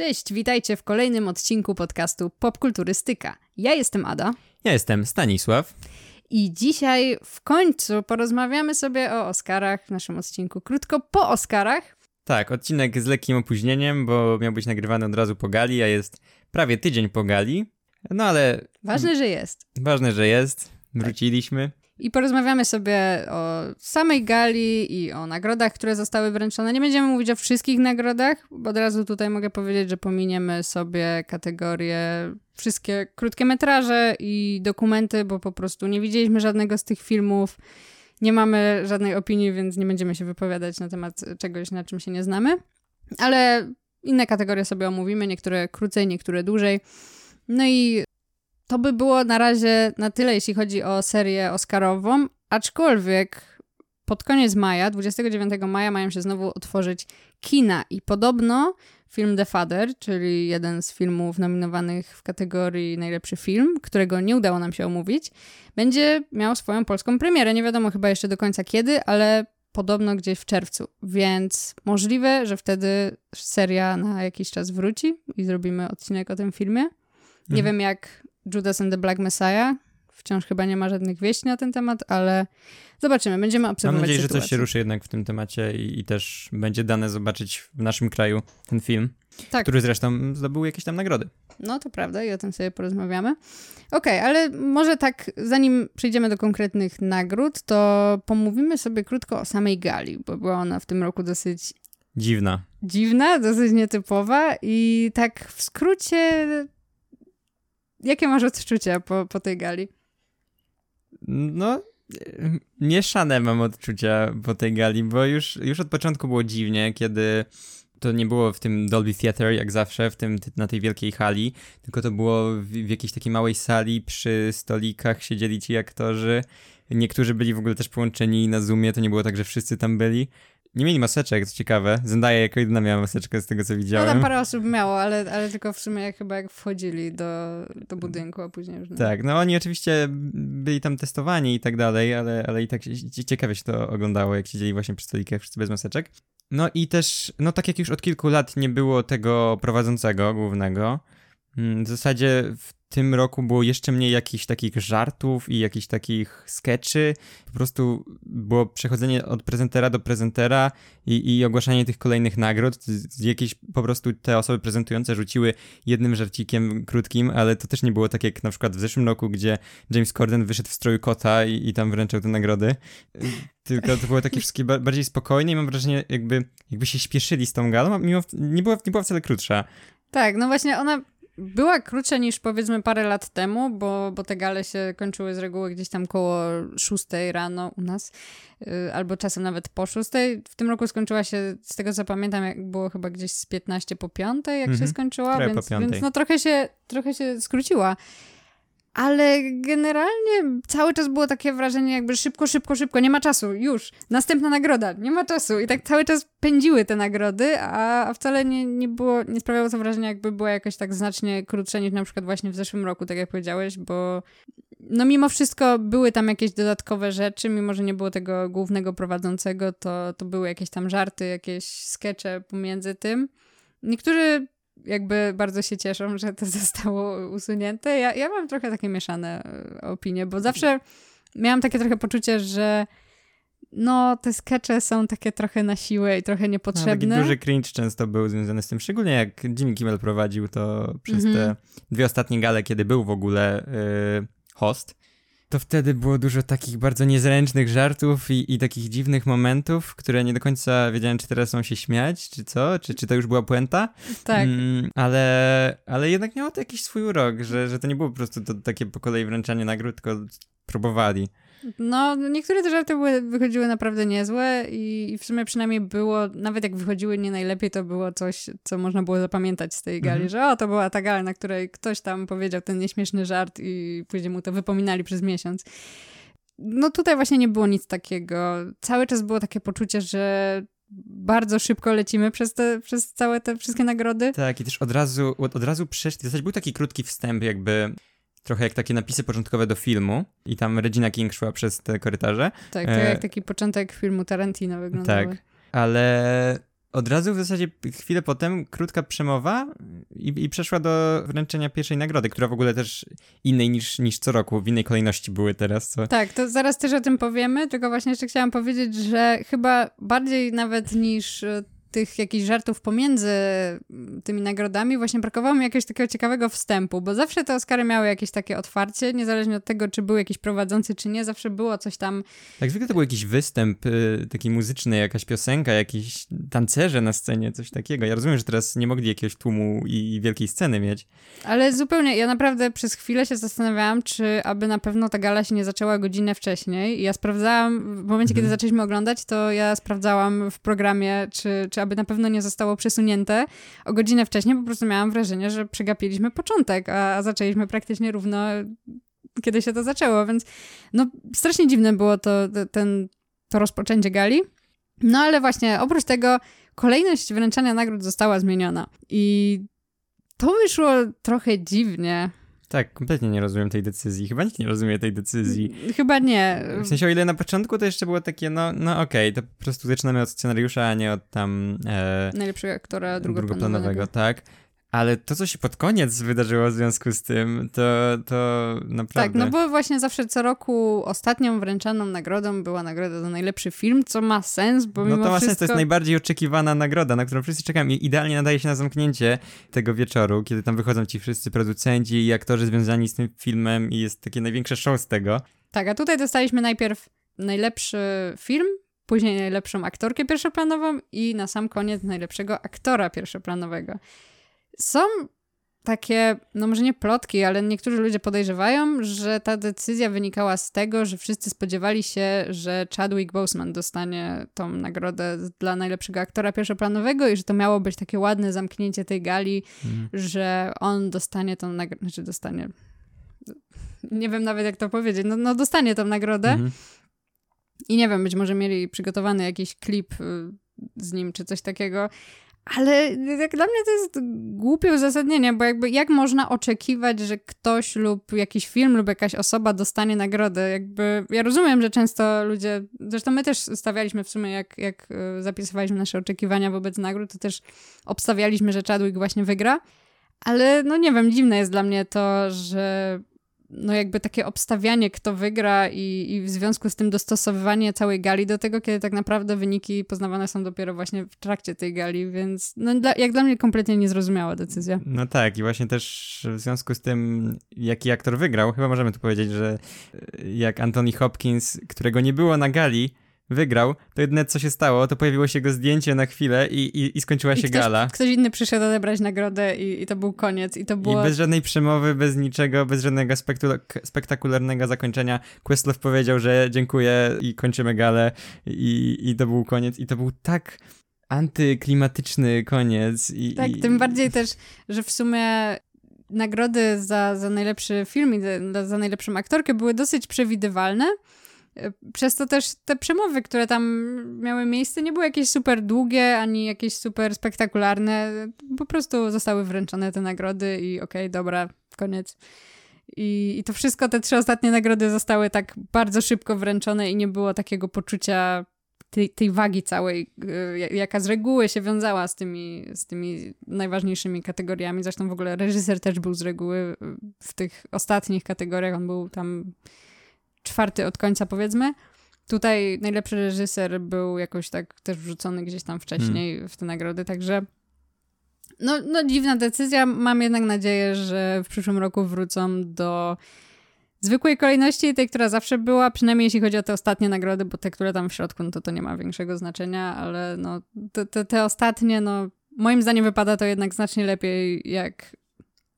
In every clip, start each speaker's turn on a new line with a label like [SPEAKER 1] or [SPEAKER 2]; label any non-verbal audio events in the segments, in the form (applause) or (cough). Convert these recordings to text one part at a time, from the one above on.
[SPEAKER 1] Cześć, witajcie w kolejnym odcinku podcastu Popkulturystyka. Ja jestem Ada.
[SPEAKER 2] Ja jestem Stanisław.
[SPEAKER 1] I dzisiaj w końcu porozmawiamy sobie o Oscarach w naszym odcinku. Krótko po Oscarach.
[SPEAKER 2] Tak, odcinek z lekkim opóźnieniem, bo miał być nagrywany od razu po gali, a jest prawie tydzień po gali. No ale.
[SPEAKER 1] Ważne, że jest.
[SPEAKER 2] Ważne, że jest. Wróciliśmy.
[SPEAKER 1] I porozmawiamy sobie o samej gali i o nagrodach, które zostały wręczone. Nie będziemy mówić o wszystkich nagrodach, bo od razu tutaj mogę powiedzieć, że pominiemy sobie kategorie wszystkie krótkie metraże i dokumenty, bo po prostu nie widzieliśmy żadnego z tych filmów. Nie mamy żadnej opinii, więc nie będziemy się wypowiadać na temat czegoś, na czym się nie znamy. Ale inne kategorie sobie omówimy, niektóre krócej, niektóre dłużej. No i to by było na razie na tyle, jeśli chodzi o serię Oscarową, aczkolwiek pod koniec maja, 29 maja, mają się znowu otworzyć kina i podobno film The Father, czyli jeden z filmów nominowanych w kategorii najlepszy film, którego nie udało nam się omówić, będzie miał swoją polską premierę. Nie wiadomo chyba jeszcze do końca kiedy, ale podobno gdzieś w czerwcu, więc możliwe, że wtedy seria na jakiś czas wróci i zrobimy odcinek o tym filmie. Nie mhm. wiem jak Judas and the Black Messiah. Wciąż chyba nie ma żadnych wieści na ten temat, ale zobaczymy, będziemy obserwować
[SPEAKER 2] Mam nadzieję,
[SPEAKER 1] sytuację.
[SPEAKER 2] że coś się ruszy jednak w tym temacie i, i też będzie dane zobaczyć w naszym kraju ten film, tak. który zresztą zdobył jakieś tam nagrody.
[SPEAKER 1] No to prawda i o tym sobie porozmawiamy. Okej, okay, ale może tak, zanim przejdziemy do konkretnych nagród, to pomówimy sobie krótko o samej gali, bo była ona w tym roku dosyć
[SPEAKER 2] dziwna.
[SPEAKER 1] Dziwna, dosyć nietypowa i tak w skrócie Jakie masz odczucia po, po tej gali?
[SPEAKER 2] No, mieszane mam odczucia po tej gali, bo już, już od początku było dziwnie, kiedy to nie było w tym Dolby Theatre, jak zawsze, w tym, na tej wielkiej hali, tylko to było w, w jakiejś takiej małej sali, przy stolikach siedzieli ci aktorzy. Niektórzy byli w ogóle też połączeni na Zoomie, to nie było tak, że wszyscy tam byli. Nie mieli maseczek, co ciekawe. Zendaya jako jedyna miała maseczkę z tego, co widziałem. No
[SPEAKER 1] tam parę osób miało, ale, ale tylko w sumie chyba jak wchodzili do, do budynku, a później już nie.
[SPEAKER 2] Tak, no oni oczywiście byli tam testowani i tak dalej, ale, ale i tak ciekawie się to oglądało, jak siedzieli właśnie przy stolikach wszyscy bez maseczek. No i też, no tak jak już od kilku lat nie było tego prowadzącego głównego, w zasadzie w tym roku było jeszcze mniej jakichś takich żartów i jakichś takich skeczy. Po prostu było przechodzenie od prezentera do prezentera i, i ogłaszanie tych kolejnych nagród. Jakieś po prostu te osoby prezentujące rzuciły jednym żarcikiem krótkim, ale to też nie było tak jak na przykład w zeszłym roku, gdzie James Corden wyszedł w stroju kota i, i tam wręczał te nagrody. Tylko to było takie wszystkie bardziej spokojne i mam wrażenie, jakby, jakby się śpieszyli z tą galą, mimo nie była, nie była wcale krótsza.
[SPEAKER 1] Tak, no właśnie ona była krótsza niż powiedzmy parę lat temu, bo, bo te gale się kończyły z reguły gdzieś tam koło 6 rano u nas, yy, albo czasem nawet po 6. W tym roku skończyła się, z tego co pamiętam, jak było chyba gdzieś z 15 po 5, jak mm -hmm. się mhm. skończyła, więc, więc no trochę się, trochę się skróciła ale generalnie cały czas było takie wrażenie, jakby szybko, szybko, szybko, nie ma czasu, już, następna nagroda, nie ma czasu. I tak cały czas pędziły te nagrody, a, a wcale nie, nie było, nie sprawiało to wrażenia, jakby była jakoś tak znacznie krótsza niż na przykład właśnie w zeszłym roku, tak jak powiedziałeś, bo no mimo wszystko były tam jakieś dodatkowe rzeczy, mimo że nie było tego głównego prowadzącego, to, to były jakieś tam żarty, jakieś skecze pomiędzy tym. Niektórzy jakby bardzo się cieszą, że to (laughs) zostało usunięte. Ja, ja mam trochę takie mieszane e, opinie, bo zawsze miałam takie trochę poczucie, że no, te skecze są takie trochę na siłę i trochę niepotrzebne. No,
[SPEAKER 2] taki duży cringe często był związany z tym, szczególnie jak Jimmy Kimmel prowadził to przez mm -hmm. te dwie ostatnie gale, kiedy był w ogóle yy, host to wtedy było dużo takich bardzo niezręcznych żartów i, i takich dziwnych momentów, które nie do końca wiedziałem, czy teraz są się śmiać, czy co, czy, czy to już była puenta.
[SPEAKER 1] Tak. Mm,
[SPEAKER 2] ale, ale jednak miało to jakiś swój urok, że, że to nie było po prostu to takie po kolei wręczanie nagród, tylko próbowali.
[SPEAKER 1] No, niektóre te żarty były, wychodziły naprawdę niezłe i, i, w sumie przynajmniej było, nawet jak wychodziły nie najlepiej, to było coś, co można było zapamiętać z tej gali, mhm. że o, to była ta gala, na której ktoś tam powiedział ten nieśmieszny żart i później mu to wypominali przez miesiąc. No tutaj właśnie nie było nic takiego. Cały czas było takie poczucie, że bardzo szybko lecimy przez, te, przez całe te wszystkie nagrody.
[SPEAKER 2] Tak, i też od razu, od, od razu przeszli, w zasadzie był taki krótki wstęp jakby trochę jak takie napisy początkowe do filmu i tam Regina King szła przez te korytarze.
[SPEAKER 1] Tak, to e... jak taki początek filmu Tarantino wyglądał.
[SPEAKER 2] Tak, ale od razu w zasadzie chwilę potem krótka przemowa i, i, przeszła do wręczenia pierwszej nagrody, która w ogóle też innej niż, niż co roku, w innej kolejności były teraz. Co...
[SPEAKER 1] Tak, to zaraz też o tym powiemy, tylko właśnie jeszcze chciałam powiedzieć, że chyba bardziej nawet niż tych jakichś żartów pomiędzy mm, tymi nagrodami, właśnie brakowało mi jakiegoś takiego ciekawego wstępu, bo zawsze te Oscary miały jakieś takie otwarcie, niezależnie od tego, czy był jakiś prowadzący, czy nie, zawsze było coś tam.
[SPEAKER 2] Tak, zwykle to był jakiś występ y, taki muzyczny, jakaś piosenka, jakieś tancerze na scenie, coś takiego. Ja rozumiem, że teraz nie mogli jakiegoś tłumu i wielkiej sceny mieć.
[SPEAKER 1] Ale zupełnie, ja naprawdę przez chwilę się zastanawiałam, czy aby na pewno ta gala się nie zaczęła godzinę wcześniej. I ja sprawdzałam, w momencie, kiedy mhm. zaczęliśmy oglądać, to ja sprawdzałam w programie, czy, czy aby na pewno nie zostało przesunięte o godzinę wcześniej, po prostu miałam wrażenie, że przegapiliśmy początek, a, zaczęliśmy praktycznie równo kiedy się to zaczęło, więc no strasznie dziwne było to, to, ten, to rozpoczęcie gali. No ale właśnie, oprócz tego kolejność wręczania nagród została zmieniona i to wyszło trochę dziwnie.
[SPEAKER 2] Tak, kompletnie nie rozumiem tej decyzji. Chyba nikt nie rozumie tej decyzji.
[SPEAKER 1] Chyba nie.
[SPEAKER 2] W sensie, o ile na początku to jeszcze było takie, no, no okej, okay, to po prostu zaczynamy od scenariusza, a nie od tam...
[SPEAKER 1] E, Najlepszego aktora drugoplanowego.
[SPEAKER 2] Tak. Ale to, co się pod koniec wydarzyło w związku z tym, to, to naprawdę...
[SPEAKER 1] Tak, no bo właśnie zawsze co roku ostatnią wręczaną nagrodą była nagroda za najlepszy film, co ma sens, bo
[SPEAKER 2] No
[SPEAKER 1] to ma
[SPEAKER 2] wszystko...
[SPEAKER 1] sens,
[SPEAKER 2] to jest najbardziej oczekiwana nagroda, na którą wszyscy czekają i idealnie nadaje się na zamknięcie tego wieczoru, kiedy tam wychodzą ci wszyscy producenci i aktorzy związani z tym filmem i jest takie największe show z tego.
[SPEAKER 1] Tak, a tutaj dostaliśmy najpierw najlepszy film, później najlepszą aktorkę pierwszoplanową i na sam koniec najlepszego aktora pierwszoplanowego. Są takie, no może nie plotki, ale niektórzy ludzie podejrzewają, że ta decyzja wynikała z tego, że wszyscy spodziewali się, że Chadwick Boseman dostanie tą nagrodę dla najlepszego aktora pierwszoplanowego i że to miało być takie ładne zamknięcie tej gali, mhm. że on dostanie tą nagrodę, znaczy dostanie, nie wiem nawet jak to powiedzieć, no, no dostanie tą nagrodę mhm. i nie wiem, być może mieli przygotowany jakiś klip y, z nim czy coś takiego, ale jak dla mnie to jest głupie uzasadnienie, bo jakby jak można oczekiwać, że ktoś lub jakiś film lub jakaś osoba dostanie nagrodę? Jakby ja rozumiem, że często ludzie, zresztą my też stawialiśmy w sumie, jak, jak e, zapisywaliśmy nasze oczekiwania wobec nagród, to też obstawialiśmy, że Chadwick właśnie wygra. Ale no nie wiem, dziwne jest dla mnie to, że no jakby takie obstawianie, kto wygra i, i w związku z tym dostosowywanie całej gali do tego, kiedy tak naprawdę wyniki poznawane są dopiero właśnie w trakcie tej gali, więc no dla, jak dla mnie kompletnie niezrozumiała decyzja.
[SPEAKER 2] No tak i właśnie też w związku z tym, jaki aktor wygrał, chyba możemy tu powiedzieć, że jak Anthony Hopkins, którego nie było na gali, wygrał, to jedyne co się stało, to pojawiło się jego zdjęcie na chwilę i, i, i skończyła I się
[SPEAKER 1] ktoś,
[SPEAKER 2] gala.
[SPEAKER 1] Ktoś inny przyszedł odebrać nagrodę i, i to był koniec. I, to było...
[SPEAKER 2] I bez żadnej przemowy, bez niczego, bez żadnego spektakularnego zakończenia Questlove powiedział, że dziękuję i kończymy galę i, i to był koniec. I to był tak antyklimatyczny koniec. I,
[SPEAKER 1] tak,
[SPEAKER 2] i...
[SPEAKER 1] tym bardziej też, że w sumie nagrody za, za najlepszy film i za, za najlepszą aktorkę były dosyć przewidywalne, przez to też te przemowy, które tam miały miejsce, nie były jakieś super długie, ani jakieś super spektakularne. Po prostu zostały wręczone te nagrody i okej, okay, dobra, koniec. I, I to wszystko, te trzy ostatnie nagrody zostały tak bardzo szybko wręczone i nie było takiego poczucia tej, tej wagi całej, y, jaka z reguły się wiązała z tymi, z tymi najważniejszymi kategoriami. Zresztą w ogóle reżyser też był z reguły y, w tych ostatnich kategoriach, on był tam czwarty od końca, powiedzmy. Tutaj najlepszy reżyser był jakoś tak też wrzucony gdzieś tam wcześniej hmm. w te nagrody, także no, no dziwna decyzja. Mam jednak nadzieję, że w przyszłym roku wrócą do zwykłej kolejności, tej, która zawsze była, przynajmniej jeśli chodzi o te ostatnie nagrody, bo te, które tam w środku, no to to nie ma większego znaczenia, ale no te, te, te ostatnie, no moim zdaniem wypada to jednak znacznie lepiej, jak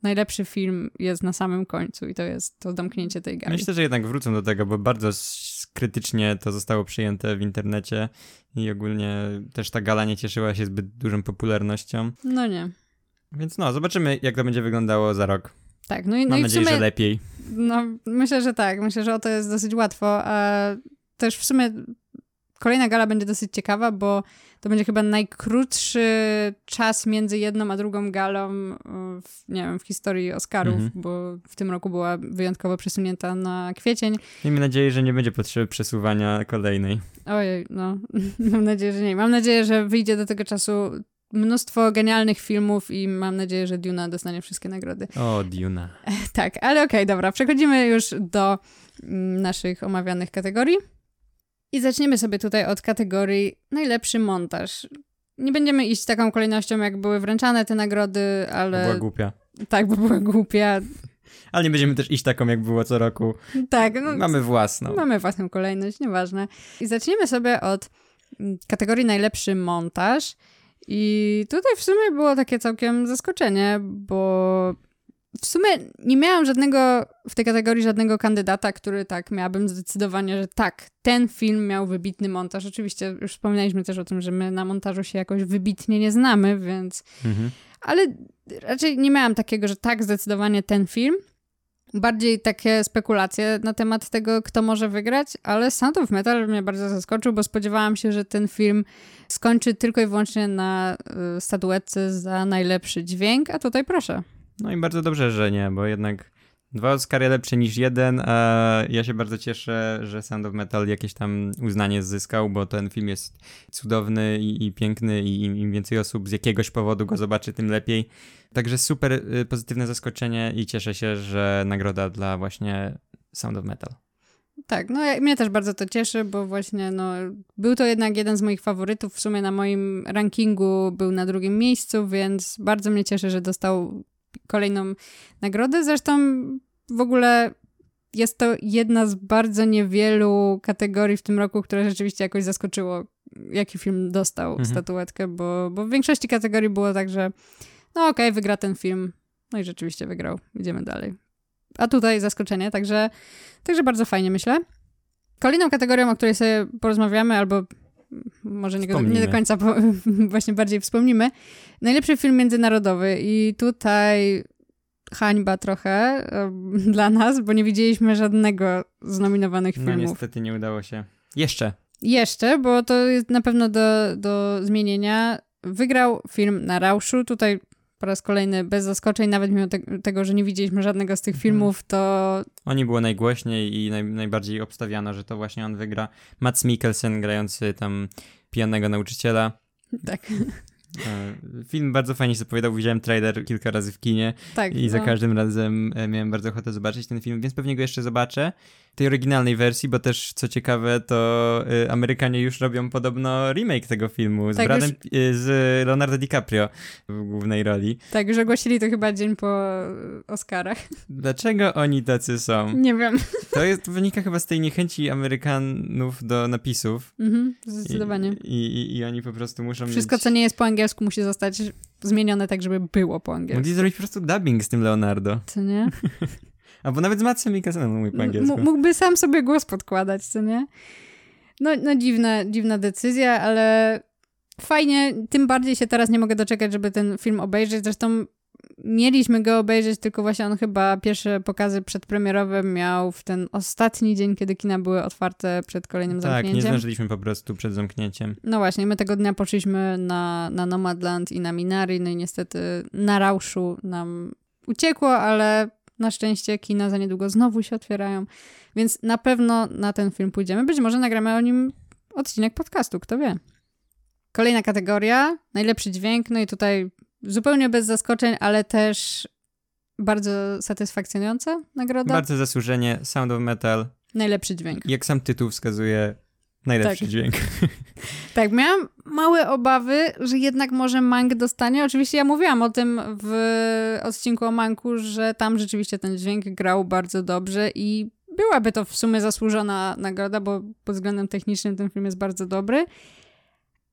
[SPEAKER 1] najlepszy film jest na samym końcu i to jest to zamknięcie tej gali.
[SPEAKER 2] Myślę, że jednak wrócą do tego, bo bardzo krytycznie to zostało przyjęte w internecie i ogólnie też ta gala nie cieszyła się zbyt dużą popularnością.
[SPEAKER 1] No nie.
[SPEAKER 2] Więc no, zobaczymy jak to będzie wyglądało za rok.
[SPEAKER 1] Tak, no i,
[SPEAKER 2] Mam
[SPEAKER 1] no
[SPEAKER 2] nadzieję,
[SPEAKER 1] sumie,
[SPEAKER 2] że lepiej.
[SPEAKER 1] No, myślę, że tak. Myślę, że o to jest dosyć łatwo. A też w sumie kolejna gala będzie dosyć ciekawa, bo to będzie chyba najkrótszy czas między jedną a drugą galą w, nie wiem, w historii Oscarów, mhm. bo w tym roku była wyjątkowo przesunięta na kwiecień.
[SPEAKER 2] Miejmy nadzieję, że nie będzie potrzeby przesuwania kolejnej.
[SPEAKER 1] Ojej, no, (laughs) mam nadzieję, że nie. Mam nadzieję, że wyjdzie do tego czasu mnóstwo genialnych filmów i mam nadzieję, że Duna dostanie wszystkie nagrody.
[SPEAKER 2] O, Duna. (laughs)
[SPEAKER 1] tak, ale okej, okay, dobra. Przechodzimy już do mm, naszych omawianych kategorii. I zaczniemy sobie tutaj od kategorii najlepszy montaż. Nie będziemy iść taką kolejnością, jak były wręczane te nagrody, ale...
[SPEAKER 2] Była głupia.
[SPEAKER 1] Tak, bo była głupia.
[SPEAKER 2] Ale nie będziemy też iść taką, jak było co roku.
[SPEAKER 1] Tak.
[SPEAKER 2] No, mamy własną.
[SPEAKER 1] Mamy własną kolejność, nieważne. I zaczniemy sobie od mm, kategorii najlepszy montaż. I tutaj w sumie było takie całkiem zaskoczenie, bo w sumie nie miałam żadnego w tej kategorii żadnego kandydata, który tak miałabym zdecydowanie, że tak, ten film miał wybitny montaż. Oczywiście już wspominaliśmy też o tym, że my na montażu się jakoś wybitnie nie znamy, więc. Mhm. Ale raczej nie miałam takiego, że tak, zdecydowanie ten film. Bardziej takie spekulacje na temat tego, kto może wygrać, ale Sound of Metal mnie bardzo zaskoczył, bo spodziewałam się, że ten film skończy tylko i wyłącznie na y, statuetce za najlepszy dźwięk, a tutaj proszę.
[SPEAKER 2] No i bardzo dobrze, że nie, bo jednak dwa Oscary lepsze niż jeden, a ja się bardzo cieszę, że Sound of Metal jakieś tam uznanie zyskał, bo ten film jest cudowny i, i piękny i im, więcej osób z jakiegoś powodu go zobaczy, tym lepiej. Także super y, pozytywne zaskoczenie i cieszę się, że nagroda dla właśnie Sound of Metal.
[SPEAKER 1] Tak, no ja, mnie też bardzo to cieszy, bo właśnie no, był to jednak jeden z moich faworytów. W sumie na moim rankingu był na drugim miejscu, więc bardzo mnie cieszy, że dostał kolejną nagrodę. Zresztą w ogóle jest to jedna z bardzo niewielu kategorii w tym roku, które rzeczywiście jakoś zaskoczyło, jaki film dostał mhm. statuetkę, bo, bo w większości kategorii było tak, że no okej, okay, wygra ten film. No i rzeczywiście wygrał. Idziemy dalej. A tutaj zaskoczenie, także, także bardzo fajnie myślę. Kolejną kategorią, o której sobie porozmawiamy, albo może nie, nie do końca, po, (laughs) właśnie bardziej wspomnimy. Najlepszy film międzynarodowy i tutaj hańba trochę (laughs) dla nas, bo nie widzieliśmy żadnego z nominowanych no, filmów.
[SPEAKER 2] No niestety nie udało się. Jeszcze.
[SPEAKER 1] Jeszcze, bo to jest na pewno do, do zmienienia. Wygrał film na Rauszu. Tutaj po raz kolejny bez zaskoczeń, nawet mimo te tego, że nie widzieliśmy żadnego z tych mhm. filmów, to...
[SPEAKER 2] Oni było najgłośniej i naj najbardziej obstawiano, że to właśnie on wygra. Mats Mikkelsen grający tam pijanego nauczyciela.
[SPEAKER 1] Tak.
[SPEAKER 2] E, film bardzo fajnie się zapowiadał, widziałem trailer kilka razy w kinie tak, i za no. każdym razem e, miałem bardzo ochotę zobaczyć ten film, więc pewnie go jeszcze zobaczę. Tej oryginalnej wersji, bo też co ciekawe, to y, Amerykanie już robią podobno remake tego filmu z, tak, Bradem, już... y, z Leonardo DiCaprio w głównej roli.
[SPEAKER 1] Tak, już ogłosili to chyba dzień po Oscarach. (laughs)
[SPEAKER 2] Dlaczego oni tacy są?
[SPEAKER 1] Nie wiem.
[SPEAKER 2] To jest, wynika chyba z tej niechęci Amerykanów do napisów.
[SPEAKER 1] Mhm, zdecydowanie.
[SPEAKER 2] I, i, i oni po prostu muszą
[SPEAKER 1] Wszystko,
[SPEAKER 2] mieć...
[SPEAKER 1] co nie jest po angielsku musi zostać zmienione tak, żeby było po angielsku.
[SPEAKER 2] Mogli zrobić po prostu dubbing z tym Leonardo.
[SPEAKER 1] Co nie? (laughs)
[SPEAKER 2] Albo nawet z Matsem Mikkelsenem mówi po angielsku.
[SPEAKER 1] M mógłby sam sobie głos podkładać, co nie? No, no dziwna, dziwna decyzja, ale fajnie, tym bardziej się teraz nie mogę doczekać, żeby ten film obejrzeć. Zresztą mieliśmy go obejrzeć, tylko właśnie on chyba pierwsze pokazy przedpremierowe miał w ten ostatni dzień, kiedy kina były otwarte przed kolejnym
[SPEAKER 2] tak,
[SPEAKER 1] zamknięciem.
[SPEAKER 2] Tak, nie zdążyliśmy po prostu przed zamknięciem.
[SPEAKER 1] No właśnie, my tego dnia poszliśmy na, na Nomadland i na Minari, no i niestety na Rauszu nam uciekło, ale na szczęście kina za niedługo znowu się otwierają, więc na pewno na ten film pójdziemy. Być może nagramy o nim odcinek podcastu, kto wie. Kolejna kategoria, najlepszy dźwięk, no i tutaj zupełnie bez zaskoczeń, ale też bardzo satysfakcjonująca nagroda.
[SPEAKER 2] Bardzo zasłużenie, Sound of Metal.
[SPEAKER 1] Najlepszy dźwięk.
[SPEAKER 2] Jak sam tytuł wskazuje, najlepszy tak. dźwięk. (laughs)
[SPEAKER 1] Tak, miałam małe obawy, że jednak może Mank dostanie. Oczywiście ja mówiłam o tym w odcinku o Manku, że tam rzeczywiście ten dźwięk grał bardzo dobrze i byłaby to w sumie zasłużona nagroda, bo pod względem technicznym ten film jest bardzo dobry.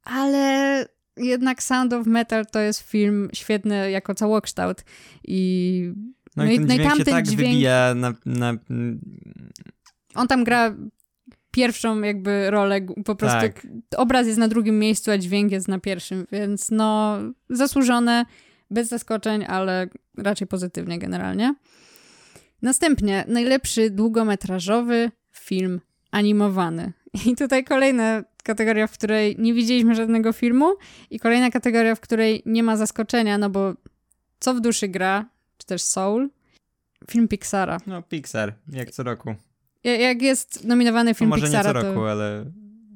[SPEAKER 1] Ale jednak Sound of Metal to jest film świetny jako całokształt i
[SPEAKER 2] no, no i ten no dźwięk się tak dźwięk... wybija na, na...
[SPEAKER 1] On tam gra pierwszą jakby rolę, po prostu tak. obraz jest na drugim miejscu, a dźwięk jest na pierwszym, więc no zasłużone, bez zaskoczeń, ale raczej pozytywnie generalnie. Następnie najlepszy długometrażowy film animowany. I tutaj kolejna kategoria, w której nie widzieliśmy żadnego filmu i kolejna kategoria, w której nie ma zaskoczenia, no bo co w duszy gra, czy też Soul, film Pixara.
[SPEAKER 2] No, Pixar, jak co roku.
[SPEAKER 1] Jak jest nominowany film
[SPEAKER 2] no, może
[SPEAKER 1] Pixara,
[SPEAKER 2] nie co roku,
[SPEAKER 1] to...
[SPEAKER 2] ale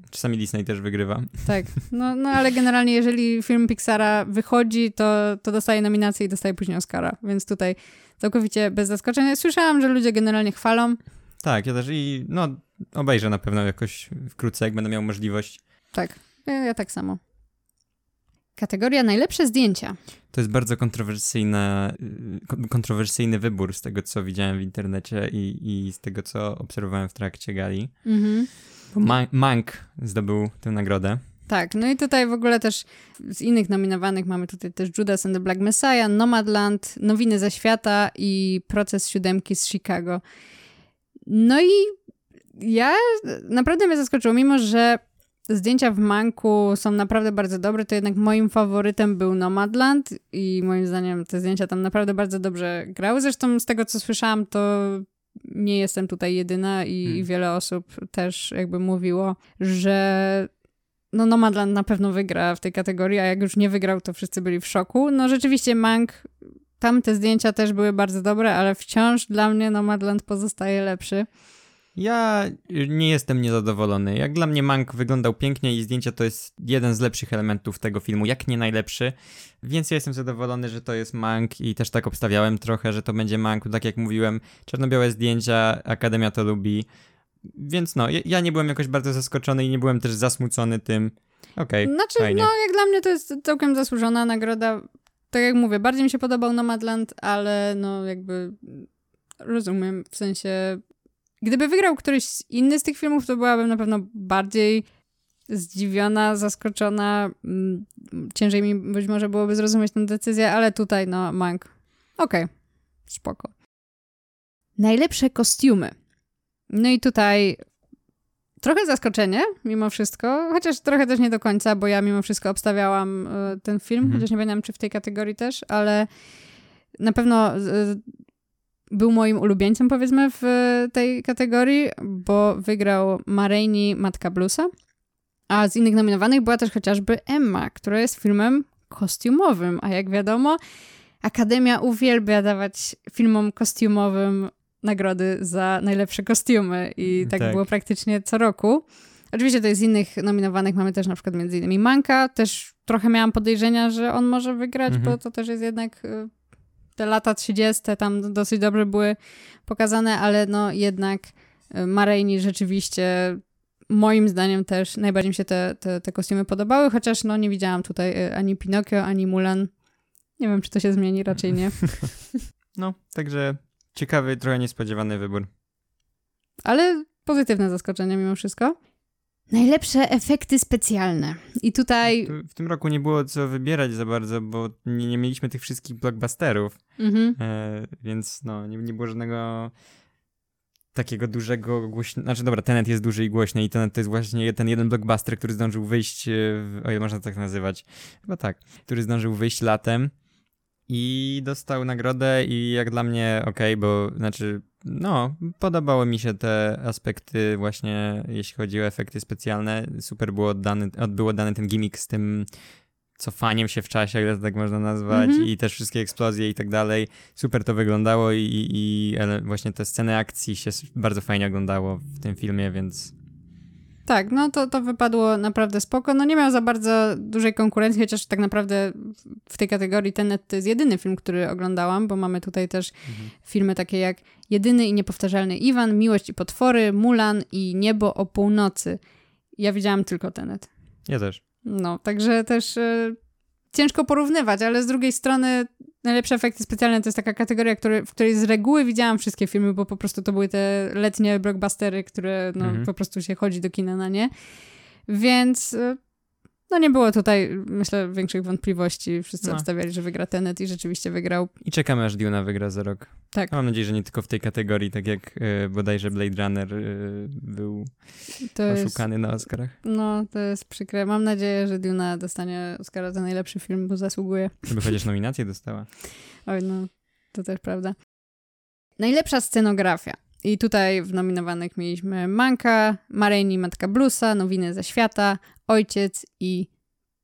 [SPEAKER 2] czasami Disney też wygrywa.
[SPEAKER 1] Tak, (laughs) no, no ale generalnie jeżeli film Pixara wychodzi, to, to dostaje nominację i dostaje później Oscara, więc tutaj całkowicie bez zaskoczenia. Słyszałam, że ludzie generalnie chwalą.
[SPEAKER 2] Tak, ja też i no obejrzę na pewno jakoś wkrótce, jak będę miał możliwość.
[SPEAKER 1] Tak, ja, ja tak samo. Kategoria najlepsze zdjęcia.
[SPEAKER 2] To jest bardzo kontrowersyjna, y, kontrowersyjny wybór z tego, co widziałem w internecie i, i z tego, co obserwowałem w trakcie gali. Mhm. Mank zdobył tę nagrodę.
[SPEAKER 1] Tak, no i tutaj w ogóle też z innych nominowanych mamy tutaj też Judas and the Black Messiah, Nomadland, Nowiny ze świata i Proces siódemki z Chicago. No i ja naprawdę mnie zaskoczyło, mimo że zdjęcia w Manku są naprawdę bardzo dobre, to jednak moim faworytem był Nomadland i moim zdaniem te zdjęcia tam naprawdę bardzo dobrze grały. Zresztą z tego, co słyszałam, to nie jestem tutaj jedyna i, hmm. wiele osób też jakby mówiło, że no Nomadland na pewno wygra w tej kategorii, a jak już nie wygrał, to wszyscy byli w szoku. No rzeczywiście Mank, tam te zdjęcia też były bardzo dobre, ale wciąż dla mnie Nomadland pozostaje lepszy.
[SPEAKER 2] Ja nie jestem niezadowolony. Jak dla mnie Mank wyglądał pięknie i zdjęcia to jest jeden z lepszych elementów tego filmu, jak nie najlepszy. Więc ja jestem zadowolony, że to jest Mank i też tak obstawiałem trochę, że to będzie Mank. Tak jak mówiłem, czarno-białe zdjęcia, Akademia to lubi. Więc no, ja nie byłem jakoś bardzo zaskoczony i nie byłem też zasmucony tym. Okej, okay,
[SPEAKER 1] Znaczy,
[SPEAKER 2] fajnie.
[SPEAKER 1] no jak dla mnie to jest całkiem zasłużona nagroda. Tak jak mówię, bardziej mi się podobał Nomadland, ale no jakby rozumiem, w sensie Gdyby wygrał któryś inny z tych filmów, to byłabym na pewno bardziej zdziwiona, zaskoczona. Mm, ciężej mi być może byłoby zrozumieć tę decyzję, ale tutaj, no, Mank. Okej, okay. spoko. Najlepsze kostiumy. No i tutaj trochę zaskoczenie mimo wszystko, chociaż trochę też nie do końca, bo ja mimo wszystko obstawiałam e, ten film, mhm. chociaż nie pamiętam, czy w tej kategorii też, ale na pewno był moim ulubieńcem, powiedzmy, w tej kategorii, bo wygrał Mareini Matka Bluesa. A z innych nominowanych była też chociażby Emma, która jest filmem kostiumowym. A jak wiadomo, Akademia uwielbia dawać filmom kostiumowym nagrody za najlepsze kostiumy. I tak, tak. było praktycznie co roku. Oczywiście to jest z innych nominowanych mamy też na przykład między innymi Manka. Też trochę miałam podejrzenia, że on może wygrać, mhm. bo to też jest jednak y, te lata 30. tam dosyć dobrze były pokazane, ale no jednak y, Marejni rzeczywiście moim zdaniem też najbardziej mi się te, te, te kostiumy podobały, chociaż no nie widziałam tutaj y, ani Pinokio, ani Mulan. Nie wiem, czy to się zmieni, raczej nie. (laughs)
[SPEAKER 2] No, także ciekawy, trochę niespodziewany wybór.
[SPEAKER 1] Ale pozytywne zaskoczenie mimo wszystko. Najlepsze efekty specjalne. I tutaj.
[SPEAKER 2] W tym roku nie było co wybierać za bardzo, bo nie, nie mieliśmy tych wszystkich blockbusterów. Mhm. E, więc no, nie, nie było żadnego takiego dużego, głośnego. Znaczy, dobra, Tenet jest duży i głośny, i Tenet to jest właśnie ten jeden blockbuster, który zdążył wyjść. W... Oj, można tak nazywać. Chyba tak. Który zdążył wyjść latem i dostał nagrodę, i jak dla mnie, okay, bo znaczy no, podobały mi się te aspekty właśnie, jeśli chodzi o efekty specjalne. Super było oddany, był oddany ten gimmick z tym cofaniem się w czasie, jak to tak można nazwać, mm -hmm. i też wszystkie eksplozje i tak dalej. Super to wyglądało i, i, i właśnie te sceny akcji się bardzo fajnie oglądało w tym filmie, więc
[SPEAKER 1] tak, no to, to wypadło naprawdę spoko. No nie miał za bardzo dużej konkurencji, chociaż tak naprawdę w tej kategorii Tenet to jest jedyny film, który oglądałam, bo mamy tutaj też mhm. filmy takie jak Jedyny i niepowtarzalny Iwan, Miłość i potwory, Mulan i Niebo o północy. Ja widziałam tylko Tenet.
[SPEAKER 2] Ja też.
[SPEAKER 1] No, także też y, ciężko porównywać, ale z drugiej strony najlepsze efekty specjalne to jest taka kategoria, który, w której z reguły widziałam wszystkie filmy, bo po prostu to były te letnie blockbustery, które no, mhm. po prostu się chodzi do kina na nie. Więc y, no nie było tutaj, myślę, większych wątpliwości. Wszyscy no. obstawiali, że wygra Tenet i rzeczywiście wygrał.
[SPEAKER 2] I czekamy, aż Duna wygra za rok. Tak. Mam nadzieję, że nie tylko w tej kategorii, tak jak y, bodajże Blade Runner y, był to oszukany jest, na Oscarach.
[SPEAKER 1] No, to jest przykre. Mam nadzieję, że Duna dostanie Oscara za najlepszy film, bo zasługuje.
[SPEAKER 2] Żeby (laughs) chociaż nominację dostała.
[SPEAKER 1] Oj, no, to też prawda. Najlepsza scenografia. I tutaj w nominowanych mieliśmy Manka, Marini, Matka Bluesa, Nowiny ze świata, Ojciec i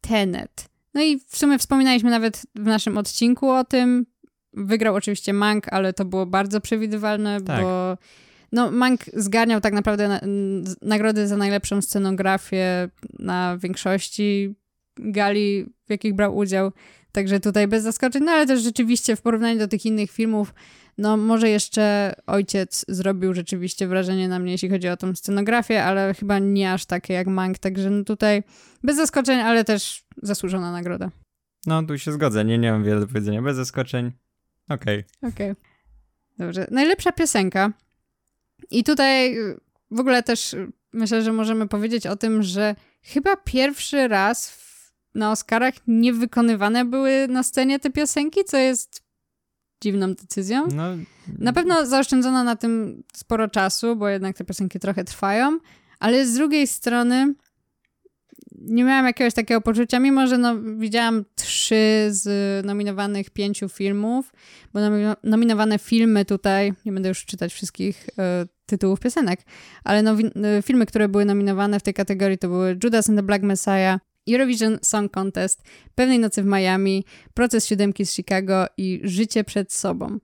[SPEAKER 1] Tenet. No i w sumie wspominaliśmy nawet w naszym odcinku o tym. Wygrał oczywiście Mank, ale to było bardzo przewidywalne, tak. bo no, Mank zgarniał tak naprawdę na, nagrody za najlepszą scenografię na większości gali, w jakich brał udział. Także tutaj bez zaskoczeń, no ale też rzeczywiście w porównaniu do tych innych filmów, no może jeszcze ojciec zrobił rzeczywiście wrażenie na mnie, jeśli chodzi o tą scenografię, ale chyba nie aż takie jak Mank, także no tutaj bez zaskoczeń, ale też zasłużona nagroda.
[SPEAKER 2] No, tu się zgodzę, nie, nie mam wiele do powiedzenia, bez zaskoczeń. Okej.
[SPEAKER 1] Okay. Okej. Okay. Dobrze. Najlepsza piosenka. I tutaj w ogóle też myślę, że możemy powiedzieć o tym, że chyba pierwszy raz w, na Oscarach nie wykonywane były na scenie te piosenki, co jest dziwną decyzją. No. Na pewno zaoszczędzono na tym sporo czasu, bo jednak te piosenki trochę trwają, ale z drugiej strony nie miałam jakiegoś takiego poczucia, mimo że no, widziałam trzy z nominowanych pięciu filmów, bo nominowane filmy tutaj, nie będę już czytać wszystkich y, tytułów piosenek, ale y, filmy, które były nominowane w tej kategorii to były Judas and the Black Messiah, Eurovision Song Contest, Pewnej Nocy w Miami, Proces Siódemki z Chicago i Życie przed sobą.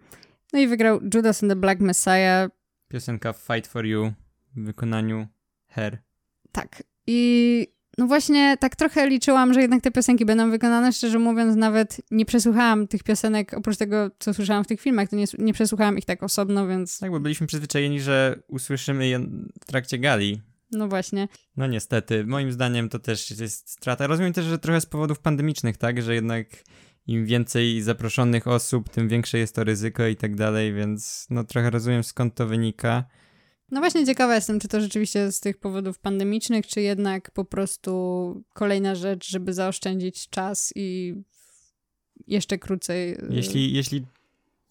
[SPEAKER 1] No i wygrał Judas and the Black Messiah.
[SPEAKER 2] Piosenka Fight for You w wykonaniu Her.
[SPEAKER 1] Tak. I no właśnie tak trochę liczyłam, że jednak te piosenki będą wykonane. Szczerze mówiąc, nawet nie przesłuchałam tych piosenek, oprócz tego, co słyszałam w tych filmach, to nie, nie przesłuchałam ich tak osobno, więc...
[SPEAKER 2] Tak, bo byliśmy przyzwyczajeni, że usłyszymy je w trakcie gali.
[SPEAKER 1] No właśnie.
[SPEAKER 2] No niestety, moim zdaniem to też jest strata. Rozumiem też, że trochę z powodów pandemicznych, tak, że jednak im więcej zaproszonych osób, tym większe jest to ryzyko i tak dalej, więc no trochę rozumiem skąd to wynika.
[SPEAKER 1] No właśnie ciekawa jestem, czy to rzeczywiście z tych powodów pandemicznych, czy jednak po prostu kolejna rzecz, żeby zaoszczędzić czas i jeszcze krócej. Y,
[SPEAKER 2] jeśli, jeśli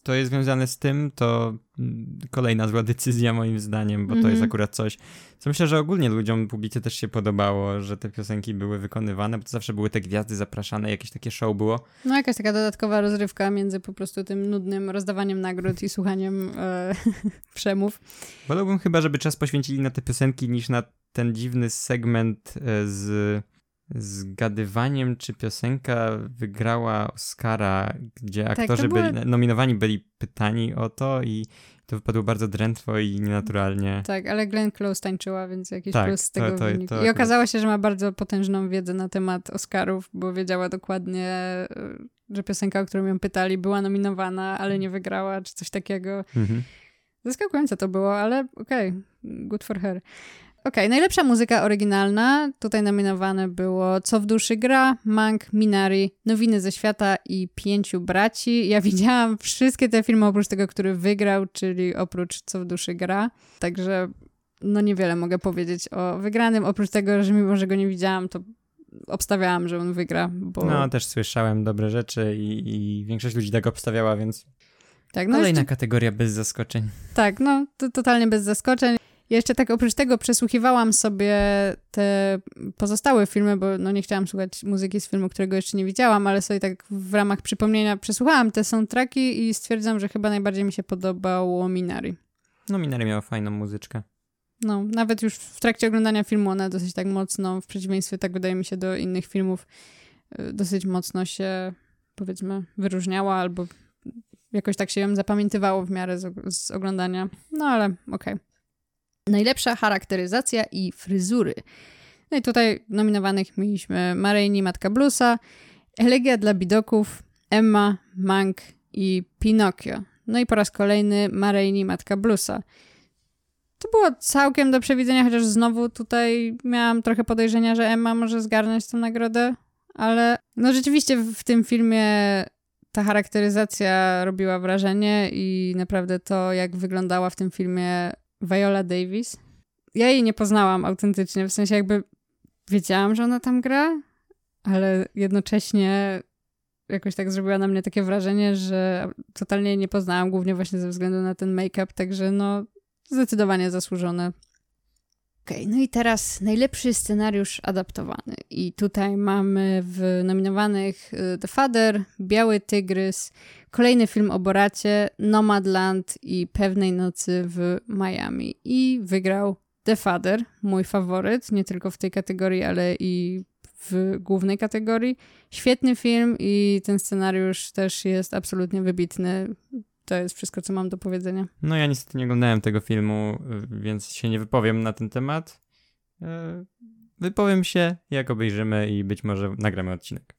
[SPEAKER 2] to jest związane z tym, to mm, kolejna zła decyzja moim zdaniem, bo mm -hmm. to jest mhm. akurat coś, co myślę, że ogólnie ludziom, publicy też się podobało, że te piosenki były wykonywane, bo to zawsze były te gwiazdy zapraszane, jakieś takie show było.
[SPEAKER 1] No jakaś taka dodatkowa rozrywka między po prostu tym nudnym rozdawaniem nagród i słuchaniem e, (laughs) przemów.
[SPEAKER 2] Wolałbym chyba, żeby czas poświęcili na te piosenki niż na ten dziwny segment e, z zgadywaniem, czy piosenka wygrała Oscara, gdzie tak, aktorzy byli nominowani, byli pytani o to i to wypadło bardzo drętwo i nienaturalnie.
[SPEAKER 1] Tak, ale Glenn Close tańczyła, więc jakiś tak, plus z tego to, to, wynik. To I okazało się, że ma bardzo potężną wiedzę na temat Oscarów, bo wiedziała dokładnie, że piosenka, o którą ją pytali, była nominowana, ale nie wygrała, czy coś takiego. Mhm. Zaskakujące to było, ale okej, okay, good for her. Okej, okay, najlepsza muzyka oryginalna. Tutaj nominowane było Co w duszy gra, Mank, Minari, Nowiny ze świata i Pięciu braci. Ja (laughs) widziałam wszystkie te filmy oprócz tego, który wygrał, czyli oprócz Co w duszy gra. Także no niewiele mogę powiedzieć o wygranym, oprócz tego, że mimo, że go nie widziałam, to obstawiałam, że on wygra. Bo...
[SPEAKER 2] No, też słyszałem dobre rzeczy i, i większość ludzi tak obstawiała, więc tak, no Kolejna jeszcze... kategoria bez zaskoczeń.
[SPEAKER 1] Tak, no to totalnie bez zaskoczeń. Ja jeszcze tak oprócz tego przesłuchiwałam sobie te pozostałe filmy, bo no nie chciałam słuchać muzyki z filmu, którego jeszcze nie widziałam, ale sobie tak w ramach przypomnienia przesłuchałam te soundtracki i stwierdzam, że chyba najbardziej mi się podobało Minari.
[SPEAKER 2] No Minari miała fajną muzyczkę.
[SPEAKER 1] No, nawet już w trakcie oglądania filmu ona dosyć tak mocno, w przeciwieństwie tak wydaje mi się do innych filmów, y, dosyć mocno się powiedzmy wyróżniała albo jakoś tak się ją zapamiętywało w miarę z, z oglądania. No ale okej. Okay. Najlepsza charakteryzacja i fryzury. No i tutaj nominowanych mieliśmy Maryni, Matka Bluesa, Elegia dla Bidoków, Emma, Mank i Pinokio. No i po raz kolejny Maryni, Matka Bluesa. To było całkiem do przewidzenia, chociaż znowu tutaj miałam trochę podejrzenia, że Emma może zgarnąć tę nagrodę, ale no rzeczywiście w tym filmie ta charakteryzacja robiła wrażenie i naprawdę to, jak wyglądała w tym filmie Viola Davis. Ja jej nie poznałam autentycznie, w sensie jakby wiedziałam, że ona tam gra, ale jednocześnie jakoś tak zrobiła na mnie takie wrażenie, że totalnie jej nie poznałam, głównie właśnie ze względu na ten make-up, także no zdecydowanie zasłużone. Okej, okay, no i teraz najlepszy scenariusz adaptowany. I tutaj mamy w nominowanych y, The Father, Biały Tygrys, kolejny film o Boracie, Nomadland i Pewnej Nocy w Miami. I wygrał The Father, mój faworyt, nie tylko w tej kategorii, ale i w głównej kategorii. Świetny film i ten scenariusz też jest absolutnie wybitny. To jest wszystko, co mam do powiedzenia.
[SPEAKER 2] No ja niestety nie oglądałem tego filmu, więc się nie wypowiem na ten temat. E, wypowiem się, jak obejrzymy i być może nagramy odcinek.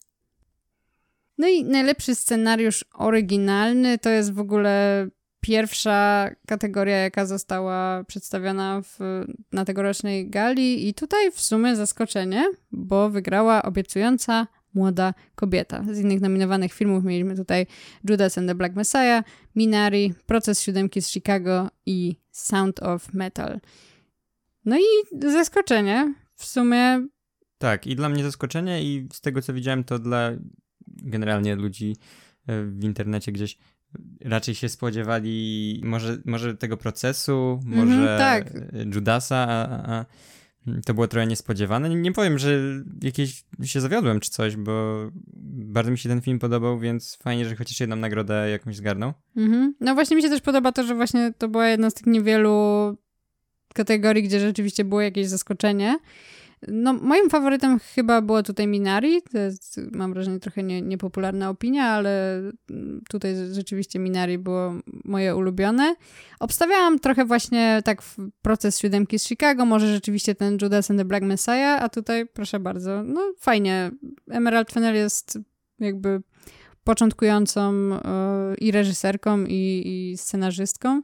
[SPEAKER 1] No i najlepszy scenariusz oryginalny to jest w ogóle pierwsza kategoria, jaka została przedstawiona w, na tegorocznej gali i tutaj w sumie zaskoczenie, bo wygrała obiecująca młoda kobieta. Z innych nominowanych filmów mieliśmy tutaj Judas and the Black Messiah, Minari, Proces Siódemki z Chicago i Sound of Metal. No i zaskoczenie w sumie.
[SPEAKER 2] Tak, i dla mnie zaskoczenie i z tego co widziałem to dla generalnie ludzi e, w internecie gdzieś raczej się spodziewali może, może tego procesu, może mm tak. Judasa, a, a, to było trochę niespodziewane. Nie, powiem, że jakieś się zawiodłem czy coś, bo bardzo mi się ten film podobał, więc fajnie, że chociaż jedną nagrodę jakąś zgarnął.
[SPEAKER 1] -hmm. No właśnie mi się też podoba to, że właśnie to była jedna z tych niewielu kategorii, gdzie rzeczywiście było jakieś zaskoczenie. No, moim faworytem chyba było tutaj Minari. To jest, mam wrażenie, trochę nie, niepopularna opinia, ale tutaj rzeczywiście Minari było moje ulubione. Obstawiałam trochę właśnie tak proces siódemki z Chicago, może rzeczywiście ten Judas and the Black Messiah, a tutaj proszę bardzo, no fajnie. Emerald Fennell jest jakby początkującą y, i reżyserką, i, i scenarzystką.